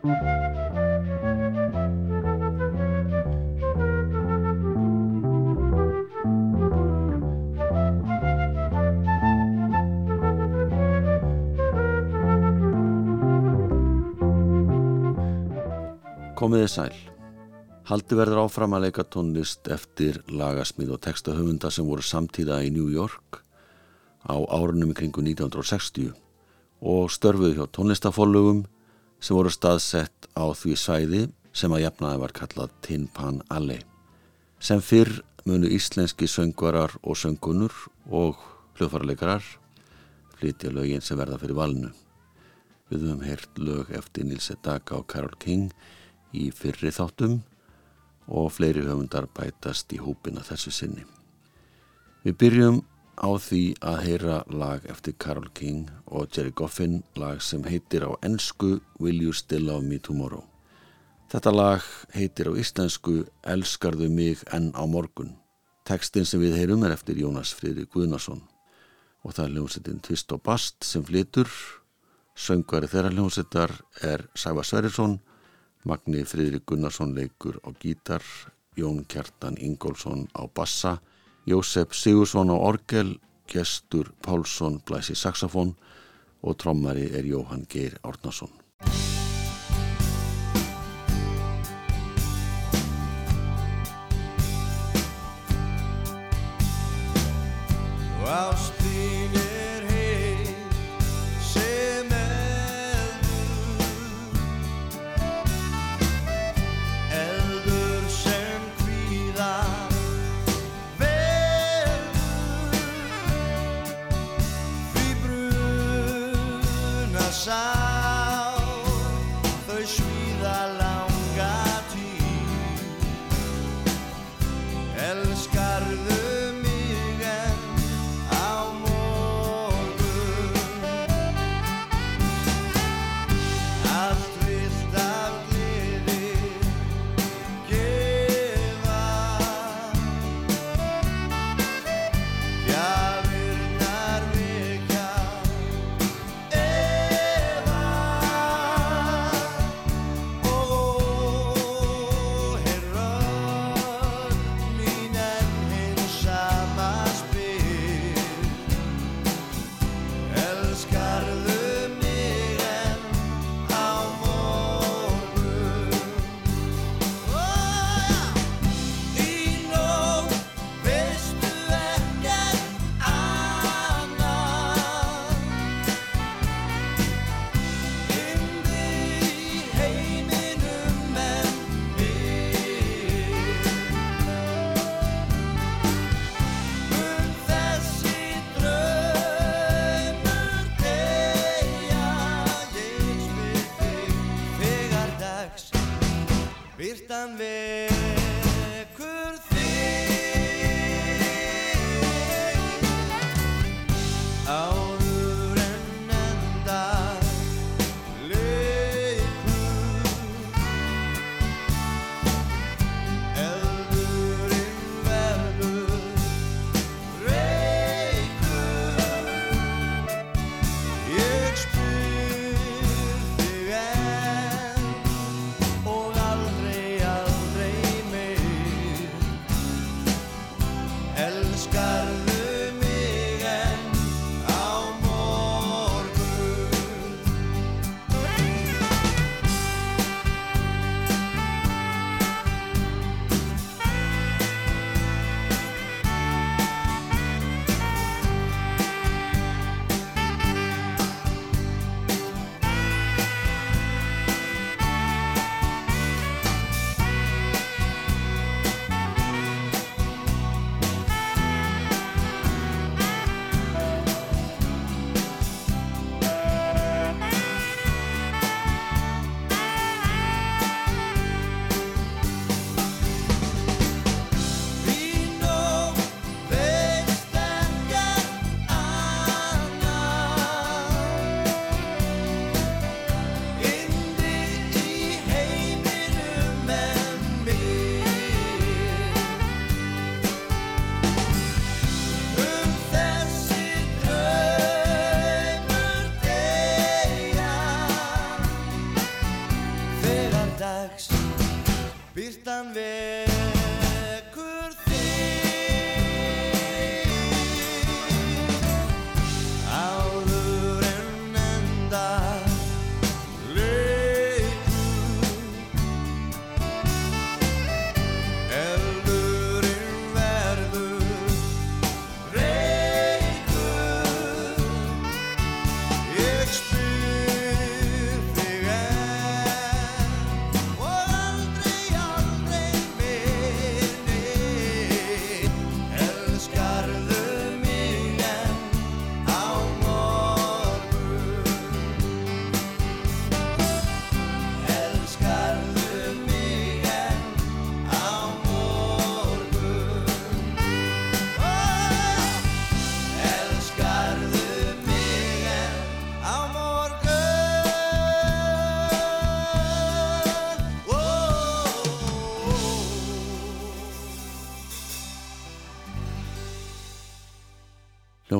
Komiði sæl. Haldi verður áfram að leika tónlist eftir lagasmið og textahöfunda sem voru samtíða í New York á árunum kringu 1960 og störfuð hjá tónlistafólugum sem voru staðsett á því svæði sem að jafnaði var kallað Tin Pan Alley. Sem fyrr munu íslenski söngvarar og söngunur og hljóðfarleikarar flytja lögin sem verða fyrir valnu. Við höfum heyrt lög eftir Nils Edaka og Carole King í fyrri þáttum og fleiri höfundar bætast í hópina þessu sinni. Við byrjum á því að heyra lag eftir Carole King og Jerry Goffin, lag sem heitir á ennsku Will You Still Love Me Tomorrow. Þetta lag heitir á íslensku Elskarðu mig enn á morgun. Tekstin sem við heyrum er eftir Jónas Frýri Guðnason og það er hljómsettin Twist og Bast sem flytur. Söngvari þeirra hljómsettar er Sæfa Sverjesson Magni Fridrik Gunnarsson leikur á gítar, Jón Kjartan Ingólfsson á bassa, Jósef Sigursson á orgel, Gestur Pálsson blæsi saxofón og trommari er Jóhann Geir Árnason. shine.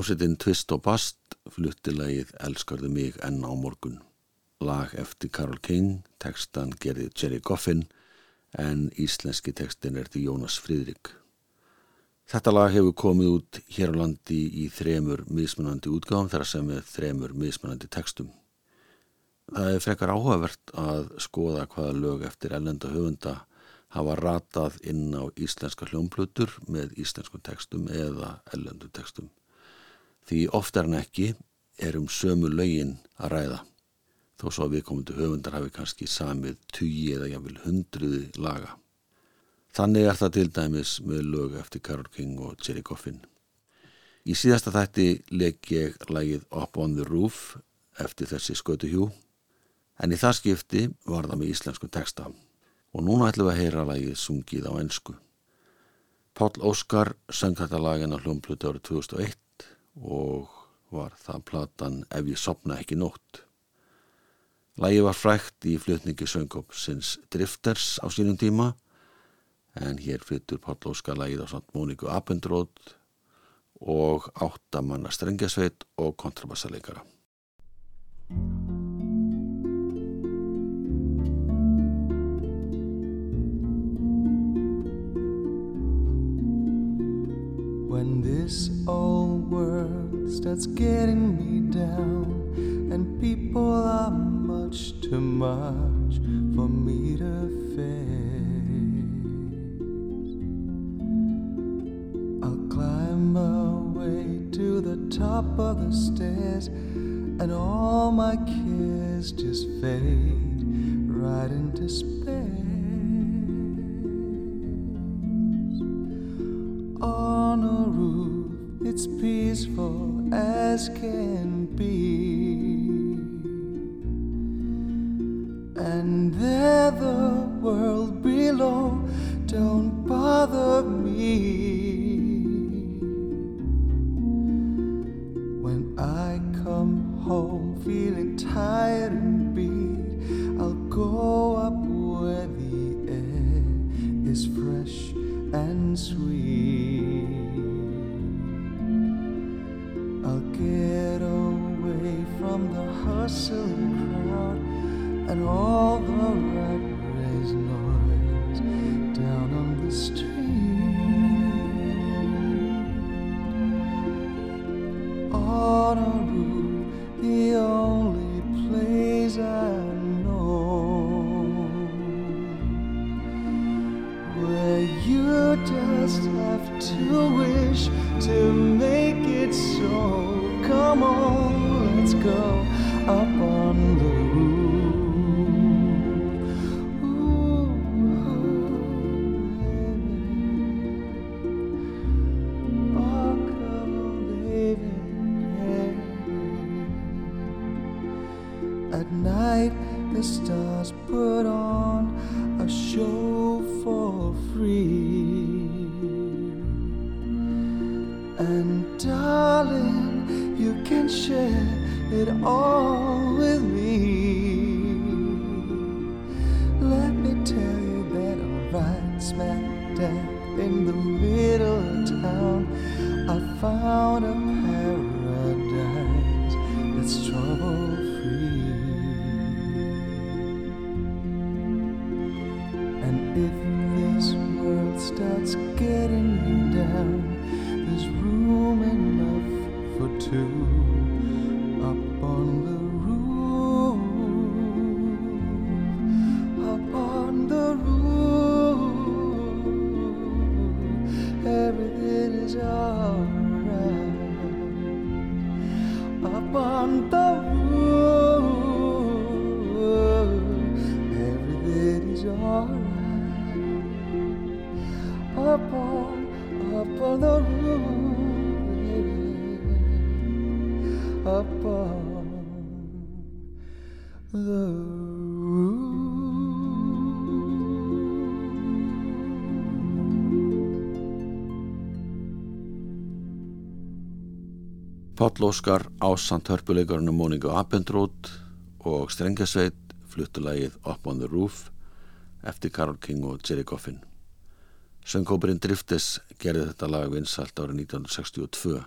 Hljómsveitin Twist og Bast flutti lagið Elskarðu mig enn á morgun. Lag eftir Karol King, tekstan gerði Jerry Goffin en íslenski tekstin er til Jónas Fríðrik. Þetta lag hefur komið út hér á landi í þremur mismunandi útgáðum þar sem er þremur mismunandi tekstum. Það er frekar áhugavert að skoða hvaða lög eftir ellenda höfunda hafa ratað inn á íslenska hljómplutur með íslenskum tekstum eða ellendu tekstum. Því oftar en ekki er um sömu lögin að ræða. Þó svo að viðkomundu höfundar hafi kannski samið tugi eða jafnvel hundruði laga. Þannig er það til dæmis með lög eftir Karol King og Jerry Goffin. Í síðasta þætti leik ég lagið Up on the Roof eftir þessi skötu hjú en í það skipti var það með íslensku texta og núna ætlum við að heyra lagið sungið á ennsku. Páll Óskar söng þetta lagin á hljómplutu árið 2001 og var það platan Ef ég sopna ekki nótt. Lagið var frækt í flutningi söngopsins Drifters á sínum tíma en hér flyttur Páll Óskar lagið á samt Móniku Abendróð og áttamanna strengjasveit og kontrabassaleikara. When this old world starts getting me down, and people are much too much for me to face, I'll climb away to the top of the stairs, and all my cares just fade right into space. On a roof, it's peaceful as can be. And there the world below don't bother me. When I come home feeling tired and beat, I'll go up where the air is fresh and sweet. Crowd and all the rat race noise down on the street. In the middle of town. I found a paradise that's trouble free. Páll Óskar ásand hörpuleikarinu Móningu Appendrót og Strengasveit fluttulægið Up on the Roof eftir Karol King og Jerry Goffin. Söngkóparinn Driftes gerði þetta lag vinsalt árið 1962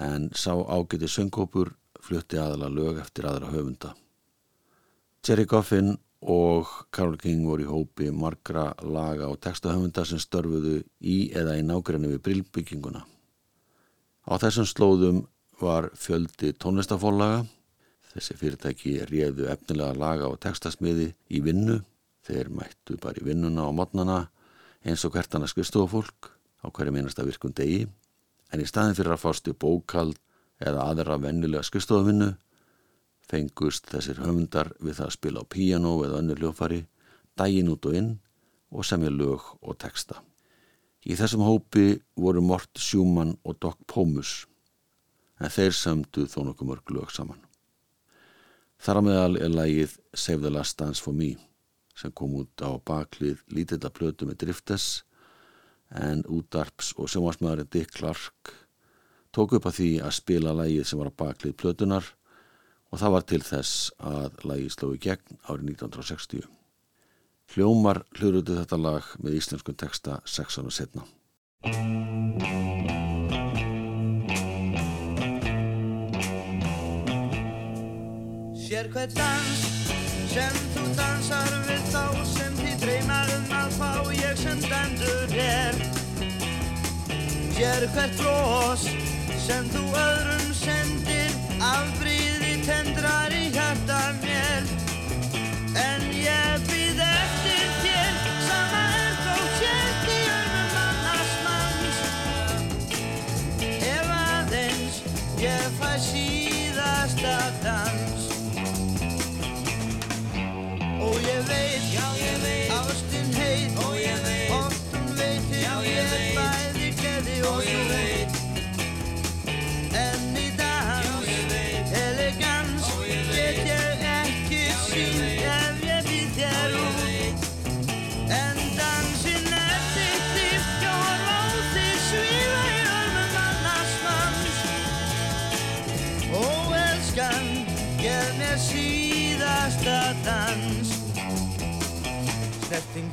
en sá ágæti söngkópur flutti aðala lög eftir aðra höfunda. Jerry Goffin og Karol King voru í hópi margra laga og textahöfunda sem störfuðu í eða í nágrinni við brillbygginguna. Á þessum slóðum var fjöldi tónlistafólaga. Þessi fyrirtæki réðu efnilega laga og textasmiði í vinnu. Þeir mættu bara í vinnuna og modnana eins og hvert annars skristofólk á hverju minnasta virkum degi. En í staðin fyrir að fástu bókald eða aðra vennilega skristofavinnu fengust þessir höfundar við það að spila á píjano eða önnur hljófari, dægin út og inn og semja lög og texta. Í þessum hópi voru Mort Sjúmann og Doc Pómus en þeir sömdu þó nokkuð mörg lög saman. Þar á meðal er lagið Save the Last Dance for Me sem kom út á baklið lítilla plötu með Driftes en útarps og sjómasmæðurinn Dick Clark tók upp að því að spila lagið sem var á baklið plötunar og það var til þess að lagið slói gegn árið 1960. Hljómar hluruðu þetta lag með íslenskun texta sex ára setna. Sér hver dans sem þú dansar við þá sem því dreymar um að fá ég sem dendur er Sér hvert brós sem þú öðrum sendir afbríði tendrar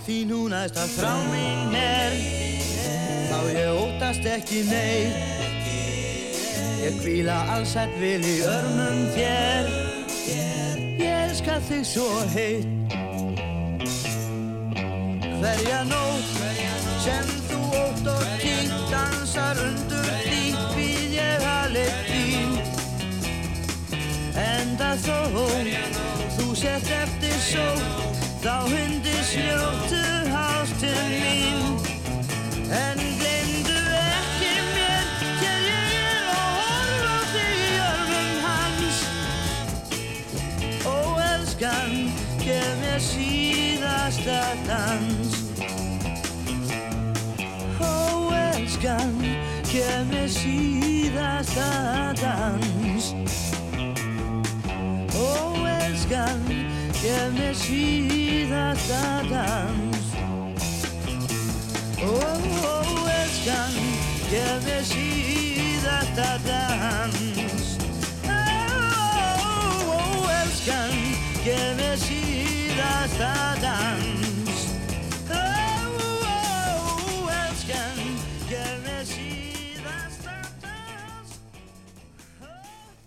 Þín hún aðeins að frá mín er Þá ég óttast ekki neitt. Ég kvíla allsætt vil í örmum þér. Ég elska þig svo heitt. Hverja nótt sem þú ótt og tínt Dansar undur þýtt býð ég alveg þín Enda þó þú sett eftir sótt Þá sljóttu hástum mín. En glemdu ekki mér Þegar ég er að horfa þig í örmum hans. Ó elskan, gef mér síðasta dans. Ó elskan, gef mér síðasta dans. Ó elskan, gef mér síðasta dans Ó, ó, elskan, gef mér síðasta dans Ó, ó, elskan, gef mér síðasta dans Ó, ó, elskan, gef mér síðasta dans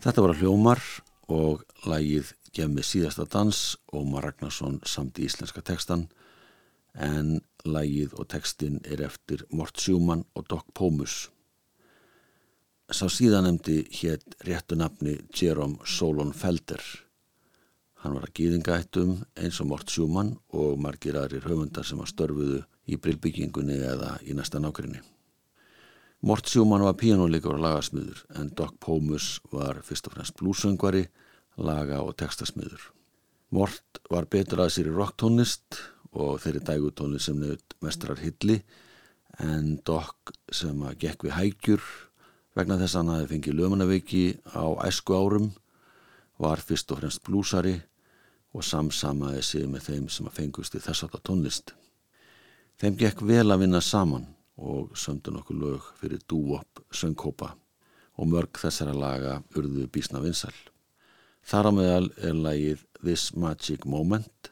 Þetta var hljómar og lagið Gef mig síðasta dans Ómar Ragnarsson samt í íslenska textan en lagið og textin er eftir Mort Sjúmann og Doc Pómus. Sá síðanemdi hétt réttu nafni Jerome Solon Felder. Hann var að gýðingættum eins og Mort Sjúmann og margir aðrir höfundar sem var störfuðu í brillbyggingunni eða í næsta nákrinni. Mort Sjúmann var píjónuleikur og lagasmiður en Doc Pómus var fyrst og fremst blúsöngvari, laga og textasmiður. Mort var betur að sér í rocktónlist og þeirri dægutónlist sem nefnt mestrar hilli en Dokk sem að gekk við hægjur vegna þess að hann hafi fengið löfunaveiki á æsku árum var fyrst og fremst blúsari og samsamaði sig með þeim sem að fengust í þess að tónlist. Þeim gekk vel að vinna saman og sömdu nokkuð lög fyrir dúop söngkópa og mörg þessara laga urðu bísna vinsal. Þar á meðal er lagið This Magic Moment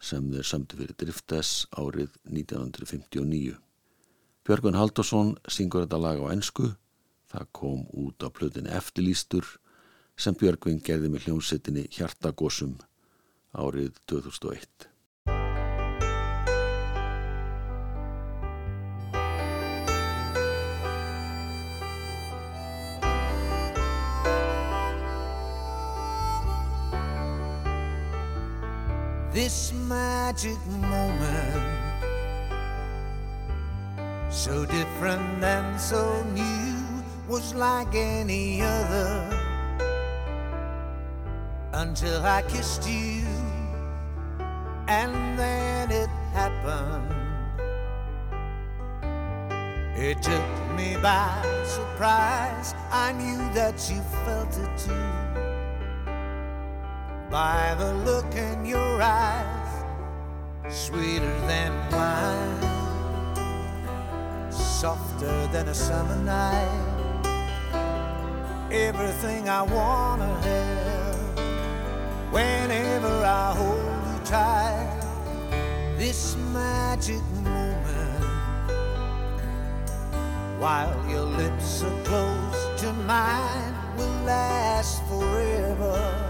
sem þeir sömdu fyrir Driftes árið 1959. Björgun Haldursson syngur þetta lag á ennsku. Það kom út á plötinni Eftirlýstur sem Björgvin gerði með hljómsettinni Hjartagósum árið 2001. Magic moment. So different and so new Was like any other. Until I kissed you And then it happened. It took me by surprise. I knew that you felt it too. By the look in your eyes, sweeter than wine, softer than a summer night. Everything I wanna have, whenever I hold you tight. This magic moment, while your lips are close to mine, will last forever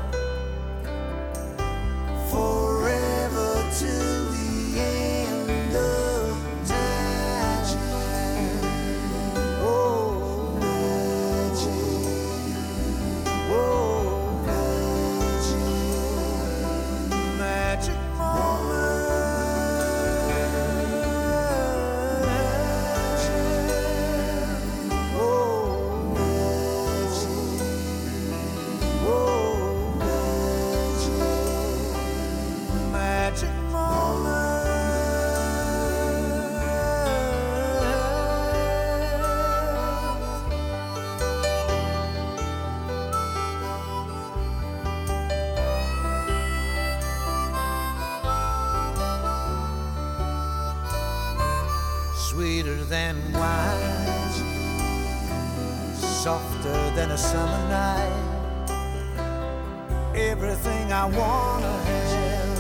Sweeter than wine, softer than a summer night everything I wanna have.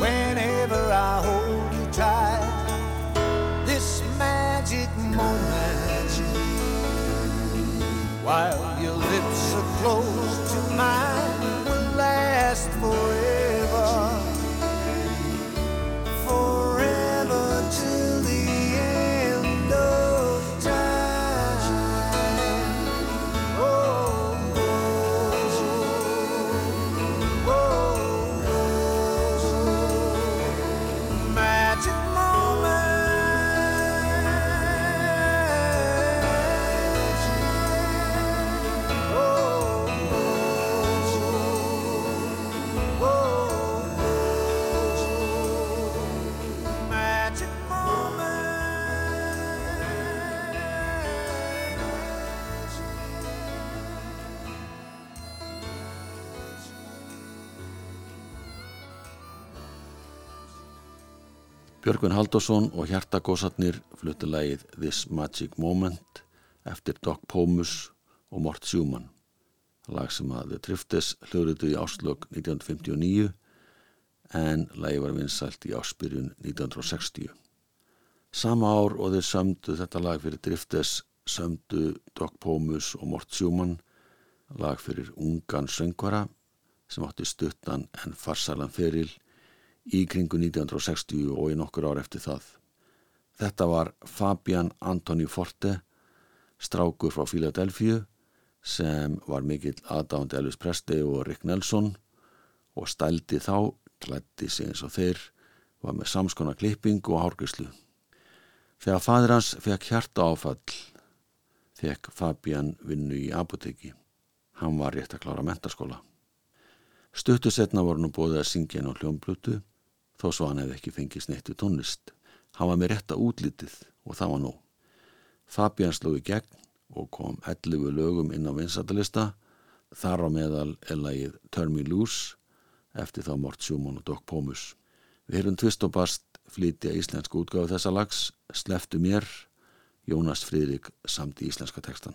Whenever I hold you tight, this magic moment, while your lips are close to mine, will last forever, Björgvin Haldursson og hjartagósarnir fluttu lagið This Magic Moment eftir Doc Pomus og Mort Schumann. Lag sem að The Triftes hljóruðu í áslög 1959 en lagið var vinsælt í áspyrjun 1960. Sama ár og þeir sömdu þetta lag fyrir Driftes sömdu Doc Pomus og Mort Schumann lag fyrir ungan söngvara sem átti stuttan en farsalan feril í kringu 1960 og í nokkur ár eftir það. Þetta var Fabian Antoni Forte, strákur frá Philadelphia sem var mikill aðdándi Elvis Presley og Rick Nelson og stældi þá, klætti sig eins og þeir, var með samskona klipping og hárgrislu. Þegar fadir hans fekk hjarta áfall, fekk Fabian vinnu í apoteki. Hann var rétt að klára mentaskóla. Stuttu setna voru nú bóðið að syngja inn á hljómblutu þó svo hann hefði ekki fengið sneitt við tónlist. Hann var með rétta útlitið og það var nóg. Fabian slóði gegn og kom 11 lögum inn á vinsatalista, þar á meðal er lagið Turn Me Loose eftir þá Mort Schumann og Doc Pomus. Við erum tvist og bast flytja íslensku útgáðu þessa lags, Sleftu mér, Jónas Fridrik samt í íslenska tekstan.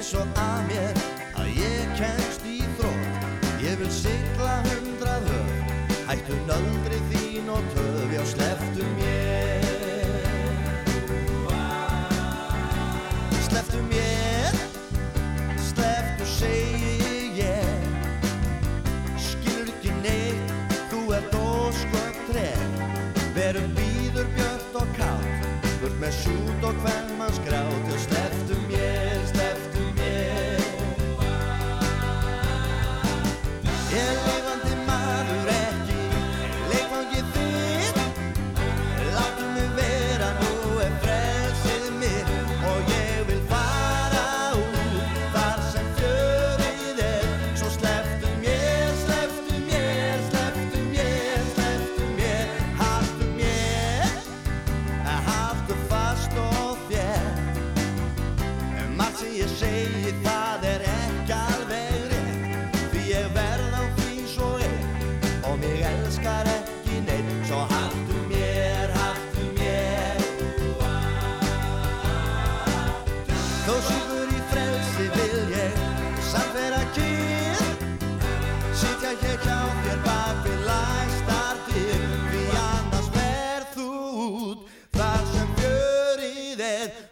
Krefni svo að mér að ég kemst í þrótt. Ég vil sigla hundrað höf, hættu nöldri þín og töf Já, sleftu mér. Sleftu mér, sleftu segi ég. Skilur ekki neitt, þú ert ósköp treg. Verum býður björt og kátt Burt með sjút og hvern mann skrátt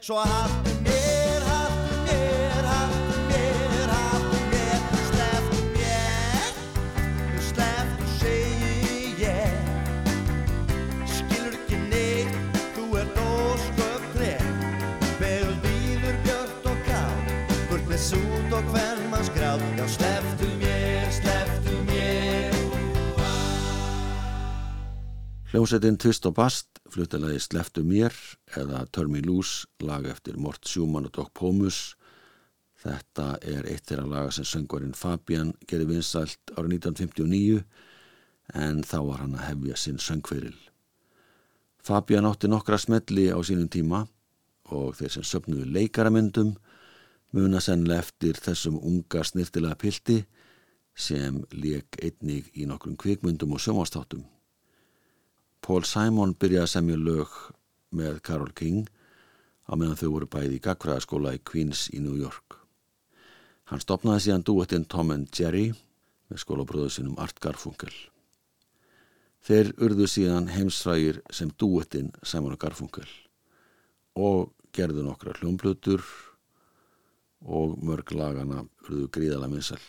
Svo haltu mér, haltu mér, haltu mér, haltu mér Sleftu mér, sleftu segi ég. Skilur ekki neitt, þú ert ósköp treg Begul býður björt og kátt Burt með sút og hvern mann skrátt Já, sleftu mér, sleftu mér. Hljómsveitin Twist og Bast fluttalagi Sleftu mér eða Turn Me Loose lag eftir Mort Schumann og Doc Pomus. Þetta er eitt þeirra laga sem söngvarinn Fabian gerði vinsælt árið 1959 en þá var hann að hefja sinn söngferil. Fabian átti nokkra smelli á sínum tíma og þeir sem söpnuðu leikaramyndum muna sennilega eftir þessum unga snirtilega pilti sem leik einnig í nokkrum kvikmyndum og sjómanstáttum. Paul Simon byrjaði að semja lög með Carole King á meðan þau voru bæði í gagfræðaskóla í Queens í New York. Hann stopnaði síðan duettinn Tom and Jerry með skólabröðu sinum Art Garfunkel. Þeir urðu síðan heimsfrægir sem duettinn Simon og Garfunkel og gerðu nokkra hljómblutur og mörg lagana urðu gríðala vinsæl.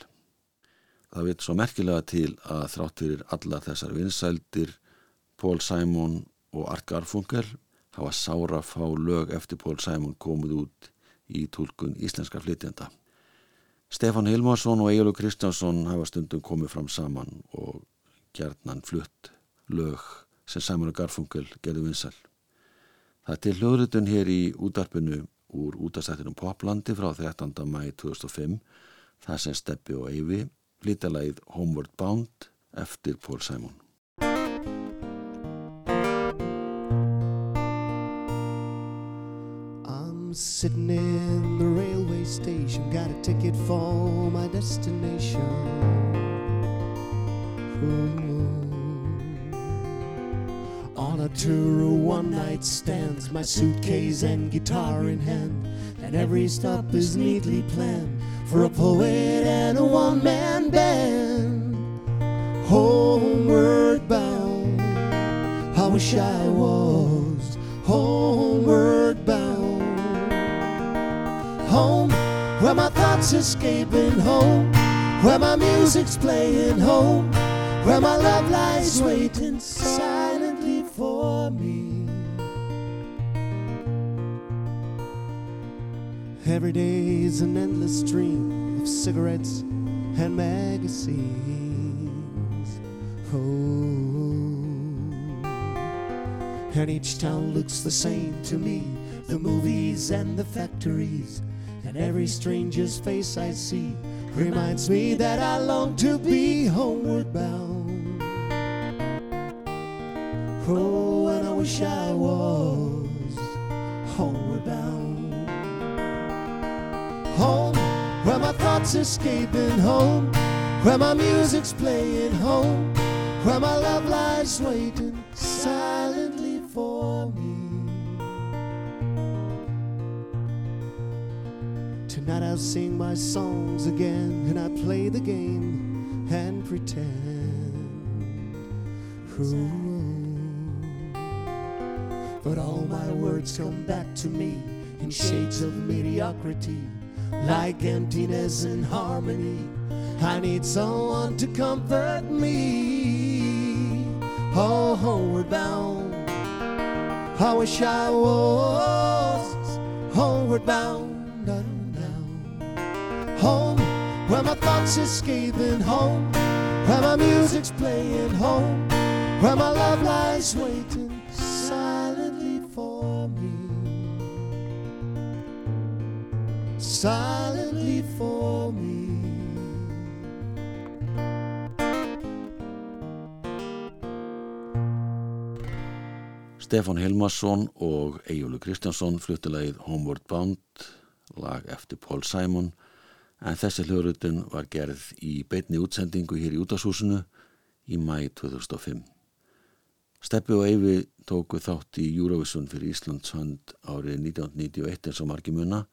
Það veit svo merkilega til að þrátt fyrir alla þessar vinsældir Paul Simon og Art Garfunkel hafa sára fá lög eftir Paul Simon komið út í tólkun íslenska flytjanda. Stefán Hilmarsson og Egilur Kristjánsson hafa stundum komið fram saman og gerðnan flutt lög sem Simon og Garfunkel gerðu vinsal. Það er til hljóðrutun hér í útarpinu úr útastættinum Poplandi frá 13. mæ 2005 það sem Steppi og Eyvi flytja lagið Homeward Bound eftir Paul Simon. I'm sitting in the railway station, got a ticket for my destination. Ooh. On a tour of one night stands, my suitcase and guitar in hand, and every stop is neatly planned for a poet and a one man band. Homeward bound, I wish I was homeward Home, where my thoughts escaping home, where my music's playing home, where my love lies waiting silently for me. Every day's an endless stream of cigarettes and magazines. Oh. And each town looks the same to me the movies and the factories, and every stranger's face I see reminds me that I long to be homeward bound. Oh, and I wish I was homeward bound. Home, where my thoughts escaping home, where my music's playing home, where my love lies waiting silently I'll sing my songs again and I play the game and pretend. But all my words come back to me in shades of mediocrity, like emptiness and harmony. I need someone to comfort me. Oh, homeward bound. I wish I was homeward bound. Where my thoughts escaping home, where my music's playing home, where my love lies waiting silently for me. Silently for me. Stefán Hilmarsson og Eyjúlu Kristjánsson fluttilegið Homeward Bound, lag eftir Paul Simon, en þessi hljóðrutun var gerð í beitni útsendingu hér í útashúsinu í mæ 2005. Steppi og Eyvi tóku þátt í Eurovision fyrir Íslands hönd árið 1991 eins og margi munna,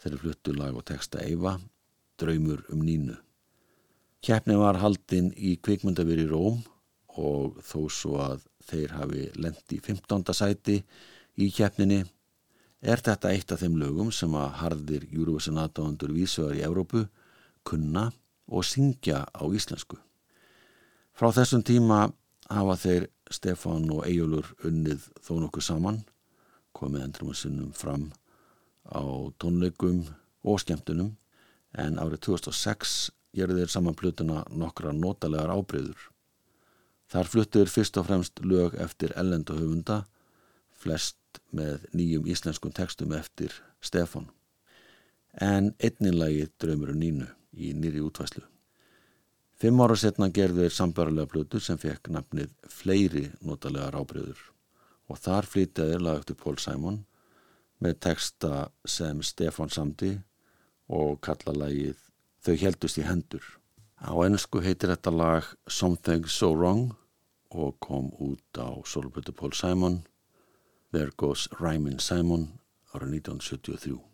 þeirri fluttu lag og texta Eyva, Draumur um nínu. Kjæpni var haldinn í kvikmyndaveri Róm og þó svo að þeir hafi lendi í 15. sæti í kjæpninni er þetta eitt af þeim lögum sem að harðir Eurovision aðdáðandur vísögar í Evrópu kunna og syngja á íslensku. Frá þessum tíma hafa þeir Stefán og Eyjólur unnið þó nokkuð saman, komið endrum að sinnum fram á tónleikum og skemmtunum en árið 2006 gerði þeir saman plötuna nokkra notalegar ábreyður. Þar fluttur fyrst og fremst lög eftir ellendu höfunda, flest með nýjum íslenskum textum eftir Stefan, en einninlagi draumur og nínu í nýri útvæslu. Fimm ára setna gerði þeir sambarilega plötu sem fekk nafnið Fleiri notalega rábreyður og þar flytjaði lag eftir Paul Simon með texta sem Stefan samdi og kalla lagið Þau heldust í hendur. Á ennsku heitir þetta lag Something So Wrong og kom út á solblötu Paul Simon There Goes Ryman Simon ára 1973.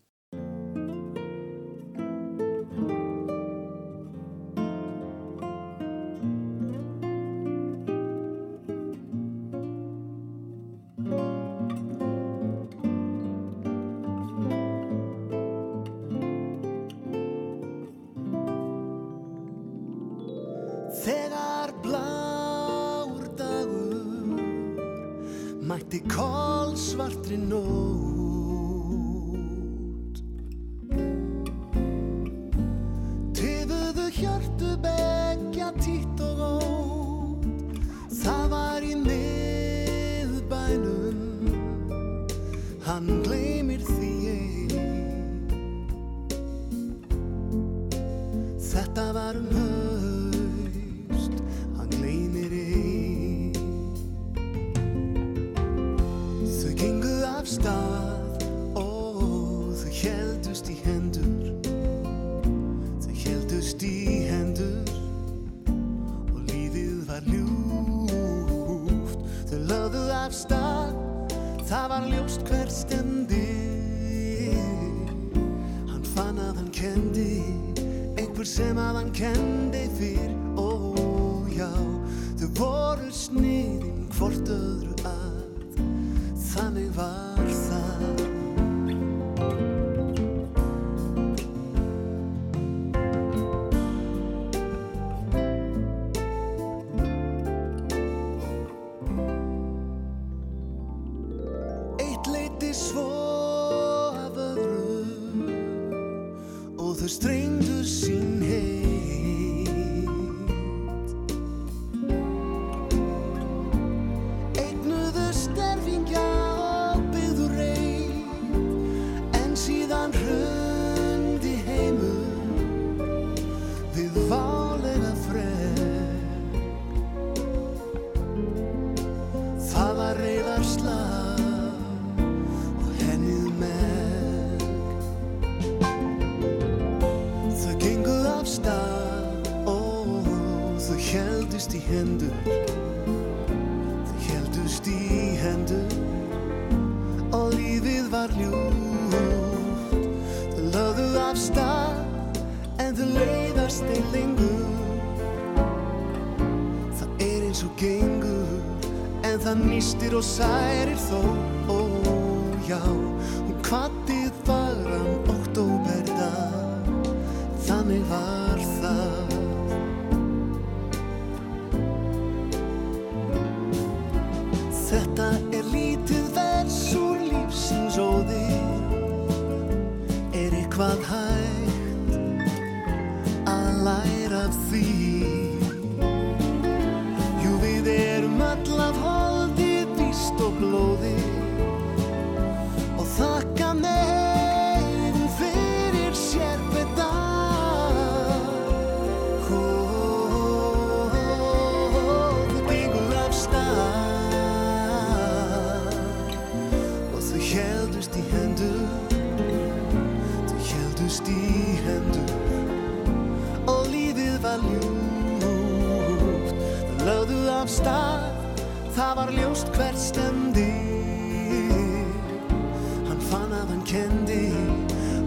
stað og þau heldust í hendur. Þau heldust í hendur og lífið var ljúft. Þau lögðu af stað, það var ljóst hver stendi. Hann fann að hann kendi einhver sem að hann kendi fyrr Ó já, þau voru sniðin hvort öðru heldust í hendur. Þau heldust í hendur. Og lífið var ljúft. Þau lögðu af stað En þau leiðast ei lengur. Það er eins og gengur En það nýstir og særir þó. Ó já, hún kvattið fagran oktoberdag Eitthvað hægt að læra því. Jú við erum öll af holdið víst og blóði. Og þakka Það var ljóst hvert stemdi Hann fann að hann kendi.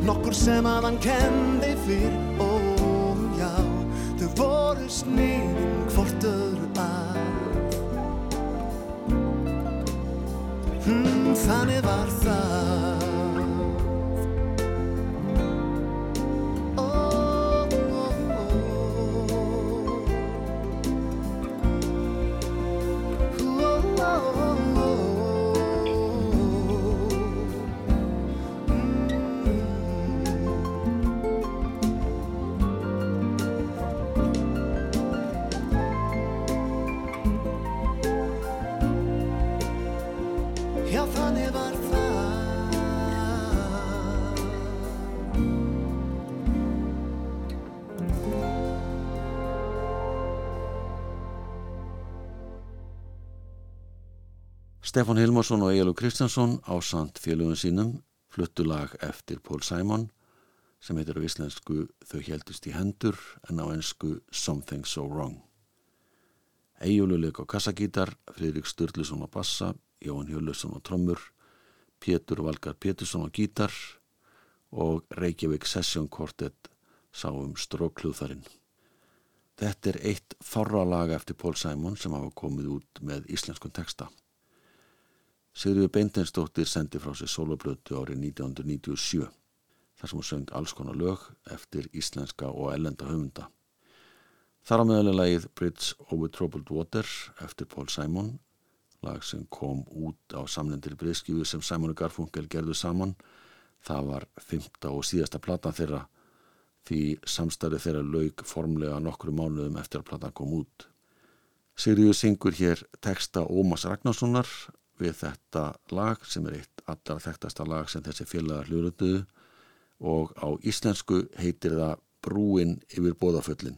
Nokkur sem að hann kendi fyrr. Ó já, þau voru sniðin hvort öðru að. Hmm, Þannig var það Stefán Hilmarsson og Egilur Kristjánsson á samt félögum sínum fluttu lag eftir Paul Simon sem heitir á íslensku Þau heldust í hendur en á ensku Something So Wrong. Egilur leik á kassagítar, Friðrik Sturluson á bassa, Jóhann Hjölusson á trommur, Pétur Valgar Pétursson á gítar og Reykjavík Session Quartet sá um stróklúðarinn. Þetta er eitt fárra laga eftir Paul Simon sem hafa komið út með íslenskun texta. Sigriður Beinteinsdóttir sendi frá sér soloplötu árið 1997 þar sem hún söng alls konar lög eftir íslenska og ellenda höfunda. Þar á meðalega lagið Bridge Over Troubled Water eftir Paul Simon, lag sem kom út á samlendir breyðskífu sem Simon og Garfunkel gerðu saman. Það var fymta og síðasta platan þeirra því samstarið þeirra laug formlega nokkru mánuðum eftir að platan kom út. Sigriður syngur hér texta Ómas Ragnarssonar við þetta lag sem er eitt allra þekktasta lag sem þessi félagar hljóruðuðu og á íslensku heitir það Brúin yfir bóðaföllin.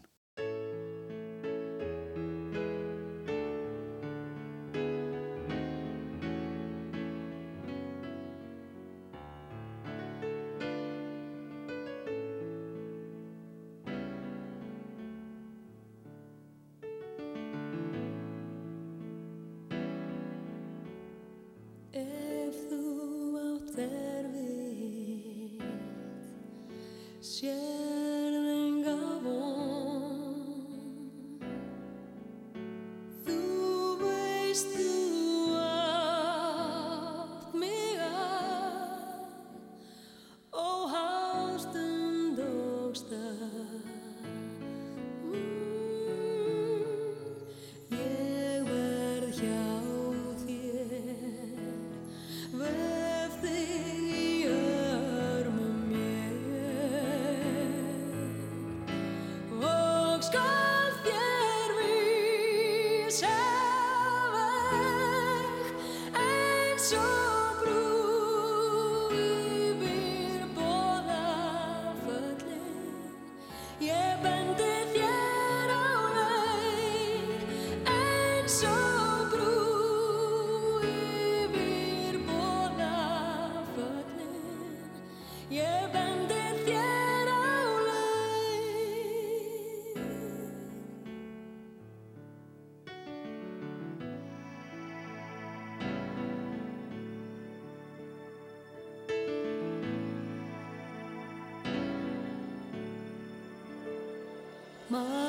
my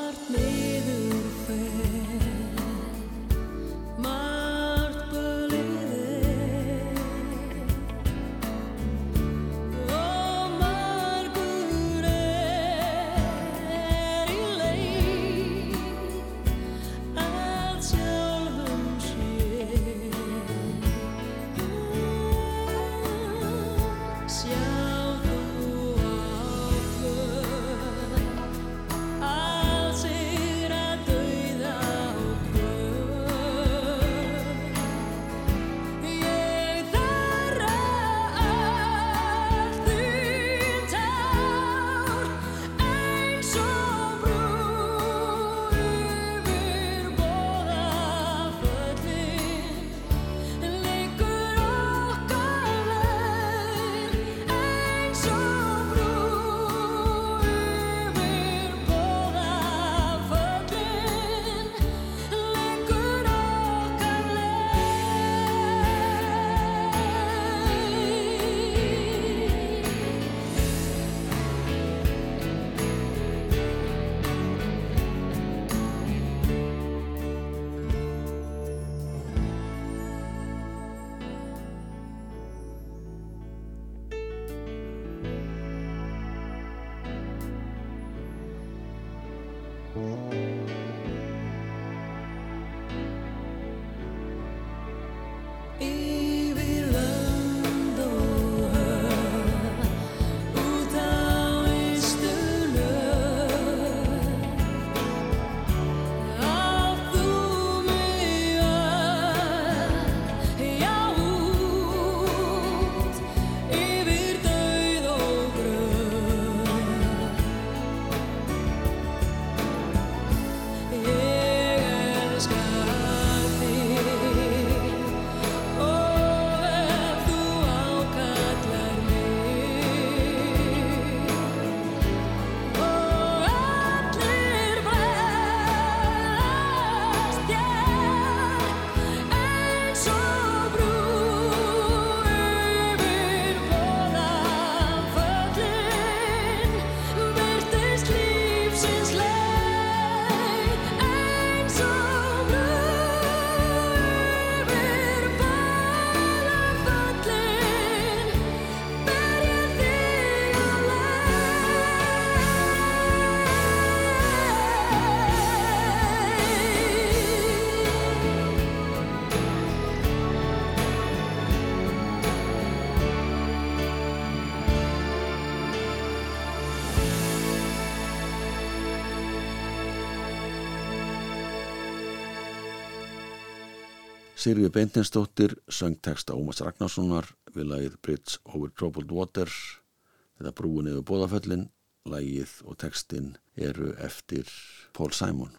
Sirvi Beintinsdóttir söng texta Ómas Ragnarssonar við lagið Bridge over Troubled Water þetta brúin yfir bóðaföllin lagið og textin eru eftir Paul Simon.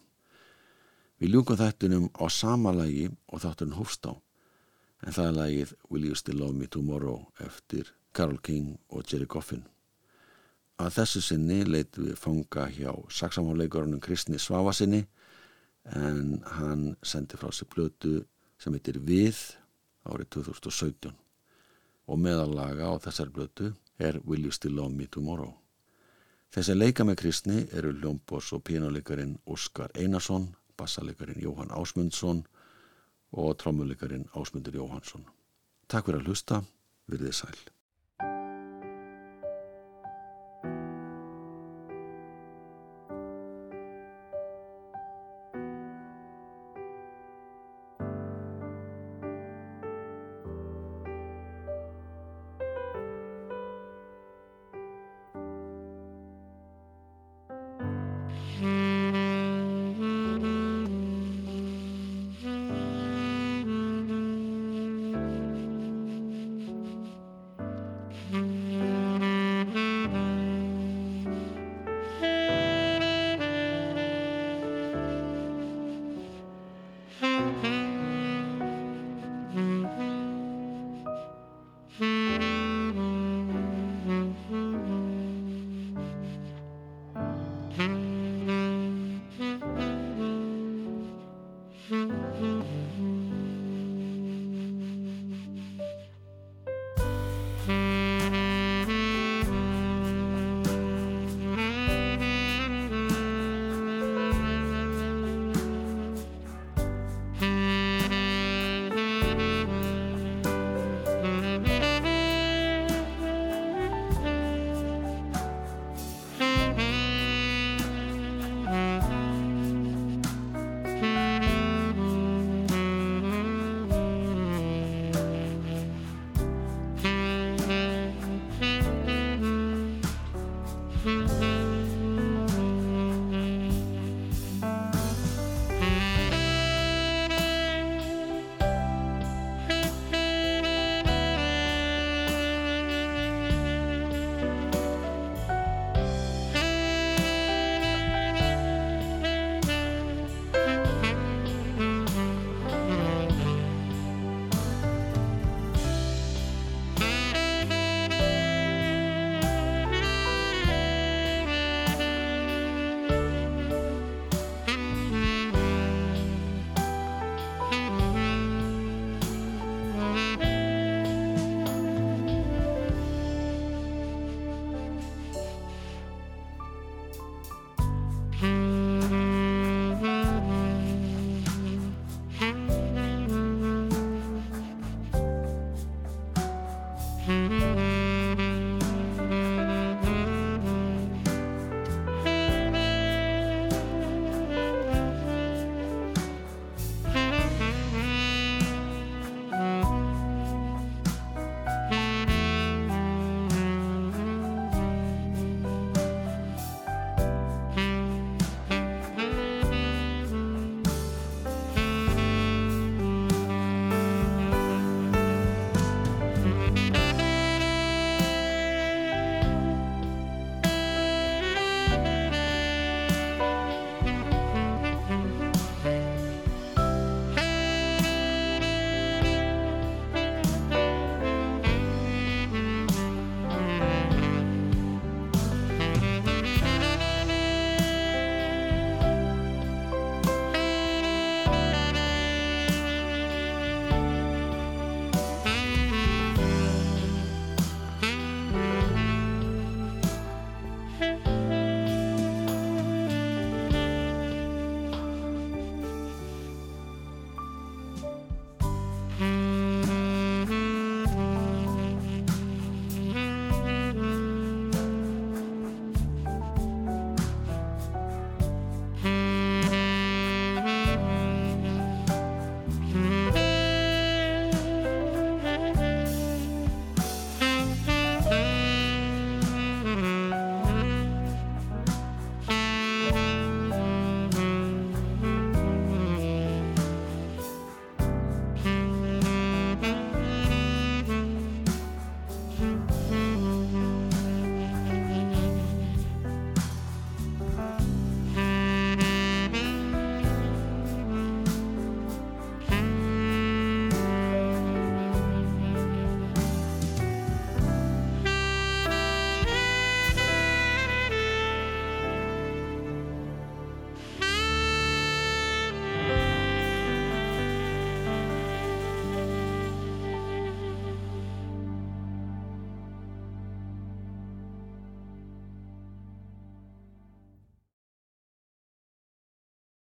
Við ljúkum þættunum á sama lagi og þátturinn hófst á en það er lagið Will You Still Love Me Tomorrow eftir Carole King og Jerry Goffin Að þessu sinni leitum við fanga hjá saksamháleikurunum Kristni Svavasinni en hann sendi frá sig blötu sem heitir Við árið 2017 og meðallaga á þessar blötu er Will You Still Love Me Tomorrow. Þessi leika með Kristni eru hljómbos og pínuleikarin Óskar Einarsson, bassaleikarin Jóhann Ásmundsson og trómuleikarin Ásmundur Jóhannsson. Takk fyrir að hlusta, virðið sæl.